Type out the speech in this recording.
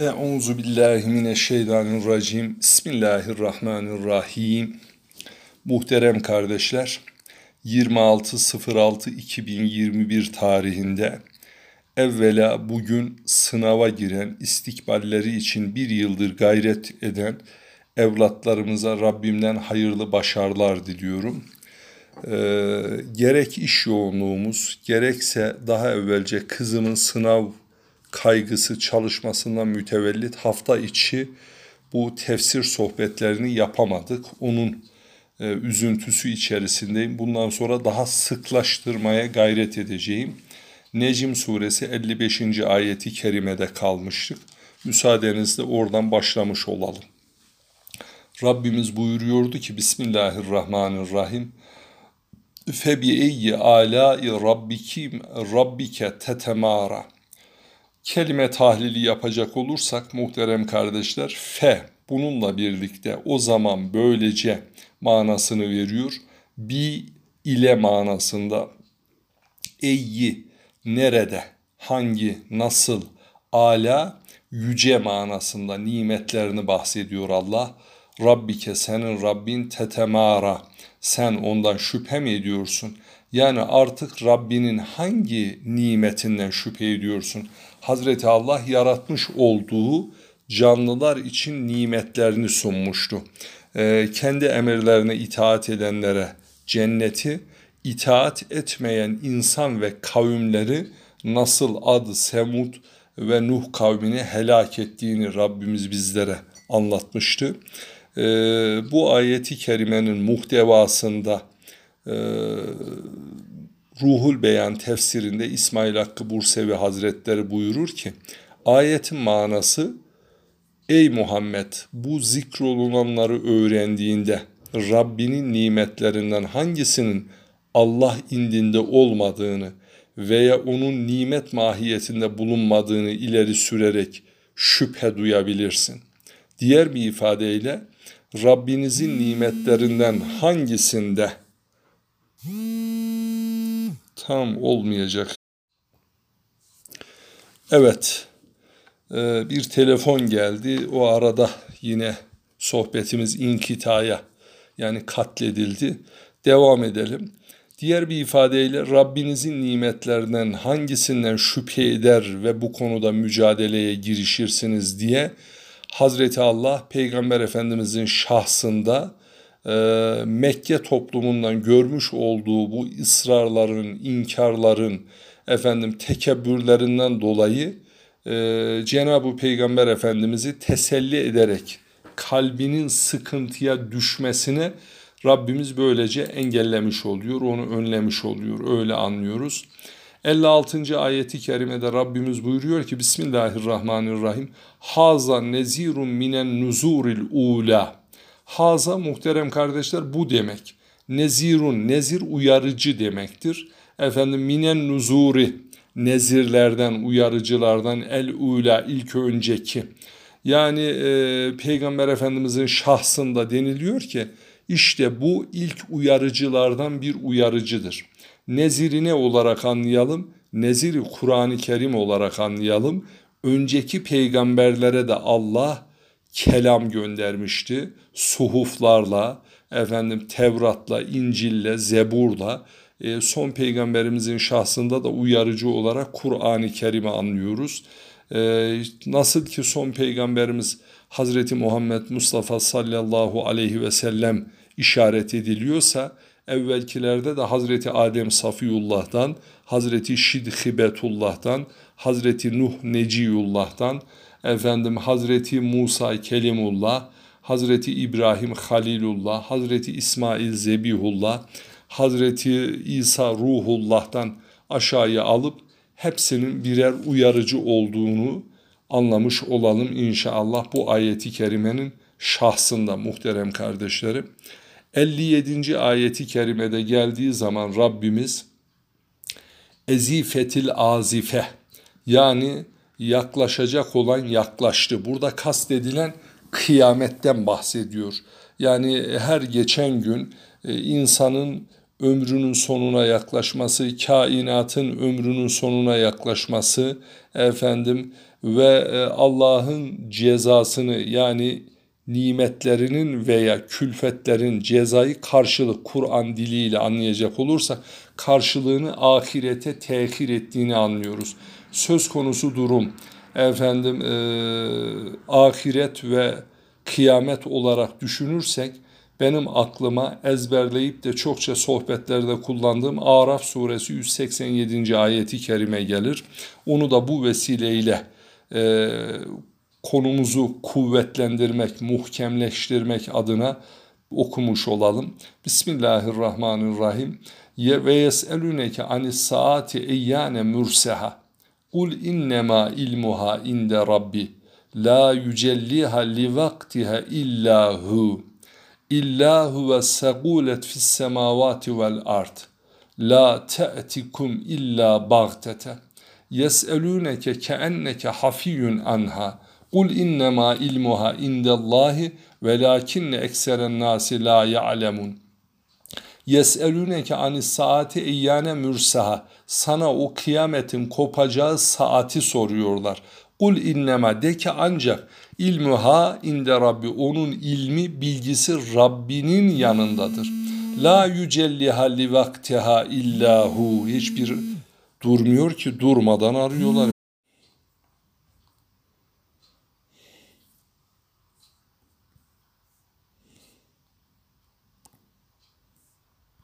Euzu billahi mineşşeytanirracim. Bismillahirrahmanirrahim. Muhterem kardeşler, 26.06.2021 tarihinde evvela bugün sınava giren, istikballeri için bir yıldır gayret eden evlatlarımıza Rabbimden hayırlı başarılar diliyorum. Ee, gerek iş yoğunluğumuz, gerekse daha evvelce kızımın sınav kaygısı çalışmasından mütevellit hafta içi bu tefsir sohbetlerini yapamadık. Onun e, üzüntüsü içerisindeyim. Bundan sonra daha sıklaştırmaya gayret edeceğim. Necim suresi 55. ayeti kerimede kalmıştık. Müsaadenizle oradan başlamış olalım. Rabbimiz buyuruyordu ki Bismillahirrahmanirrahim. Febi eyyi alâi rabbikim rabbike tetemara. Kelime tahlili yapacak olursak muhterem kardeşler fe bununla birlikte o zaman böylece manasını veriyor. Bi ile manasında eyyi nerede, hangi, nasıl, ala, yüce manasında nimetlerini bahsediyor Allah. Rabbike senin Rabbin tetemara. Sen ondan şüphe mi ediyorsun? Yani artık Rabbinin hangi nimetinden şüphe ediyorsun? Hazreti Allah yaratmış olduğu canlılar için nimetlerini sunmuştu. Ee, kendi emirlerine itaat edenlere cenneti, itaat etmeyen insan ve kavimleri nasıl adı Semud ve Nuh kavmini helak ettiğini Rabbimiz bizlere anlatmıştı. Ee, bu ayeti kerimenin muhtevasında e, Ruhul Beyan tefsirinde İsmail Hakkı Bursevi Hazretleri buyurur ki ayetin manası Ey Muhammed bu zikrolunanları öğrendiğinde Rabbinin nimetlerinden hangisinin Allah indinde olmadığını veya onun nimet mahiyetinde bulunmadığını ileri sürerek şüphe duyabilirsin. Diğer bir ifadeyle Rabbinizin nimetlerinden hangisinde tam olmayacak. Evet, e, bir telefon geldi. O arada yine sohbetimiz inkitaya yani katledildi. Devam edelim. Diğer bir ifadeyle Rabbinizin nimetlerinden hangisinden şüphe eder ve bu konuda mücadeleye girişirsiniz diye Hazreti Allah Peygamber Efendimizin şahsında Mekke toplumundan görmüş olduğu bu ısrarların, inkarların, efendim tekebbürlerinden dolayı e, Cenab-ı Peygamber Efendimiz'i teselli ederek kalbinin sıkıntıya düşmesine Rabbimiz böylece engellemiş oluyor, onu önlemiş oluyor. Öyle anlıyoruz. 56. ayeti kerimede Rabbimiz buyuruyor ki Bismillahirrahmanirrahim. Haza nezirun minen nuzuril ula. Haza muhterem kardeşler bu demek. Nezirun, nezir uyarıcı demektir. Efendim minen nuzuri, nezirlerden, uyarıcılardan el ula ilk önceki. Yani e, Peygamber Efendimizin şahsında deniliyor ki işte bu ilk uyarıcılardan bir uyarıcıdır. Neziri ne olarak anlayalım? Neziri Kur'an-ı Kerim olarak anlayalım. Önceki peygamberlere de Allah kelam göndermişti. Suhuflarla, efendim Tevrat'la, İncil'le, Zebur'la e, son peygamberimizin şahsında da uyarıcı olarak Kur'an-ı Kerim'i anlıyoruz. E, nasıl ki son peygamberimiz Hazreti Muhammed Mustafa sallallahu aleyhi ve sellem işaret ediliyorsa evvelkilerde de Hazreti Adem Safiyullah'tan, Hazreti Şidhibetullah'tan, Hazreti Nuh Neciyullah'tan, efendim Hazreti Musa Kelimullah, Hazreti İbrahim Halilullah, Hazreti İsmail Zebihullah, Hazreti İsa Ruhullah'tan aşağıya alıp hepsinin birer uyarıcı olduğunu anlamış olalım inşallah bu ayeti kerimenin şahsında muhterem kardeşlerim. 57. ayeti kerimede geldiği zaman Rabbimiz ezifetil azife yani yaklaşacak olan yaklaştı. Burada kastedilen kıyametten bahsediyor. Yani her geçen gün e, insanın ömrünün sonuna yaklaşması, kainatın ömrünün sonuna yaklaşması efendim ve e, Allah'ın cezasını yani nimetlerinin veya külfetlerin cezayı karşılık Kur'an diliyle anlayacak olursak karşılığını ahirete tehir ettiğini anlıyoruz. Söz konusu durum efendim e, ahiret ve kıyamet olarak düşünürsek benim aklıma ezberleyip de çokça sohbetlerde kullandığım Araf suresi 187. ayeti kerime gelir. Onu da bu vesileyle e, konumuzu kuvvetlendirmek, muhkemleştirmek adına okumuş olalım. Bismillahirrahmanirrahim. Ye ve yeseluneke anis saati eyyane murseha. Kul innema ilmuha inde rabbi. La yücelliha li vaktiha illa hu. İlla huve segulet fis semavati vel ard. La te'tikum illa bagtete. Yes'elûneke keenneke hafiyyun anha. Kul innema ilmuha indallahi velakinne ekseren nasi la ya'lemun. Yes'elûneke anis saati eyyane mürsaha. Sana o kıyametin kopacağı saati soruyorlar. Kul innema de ki ancak ilmuha inde Rabbi onun ilmi bilgisi Rabbinin yanındadır. La yücelliha li vaktiha illahu hiçbir durmuyor ki durmadan arıyorlar.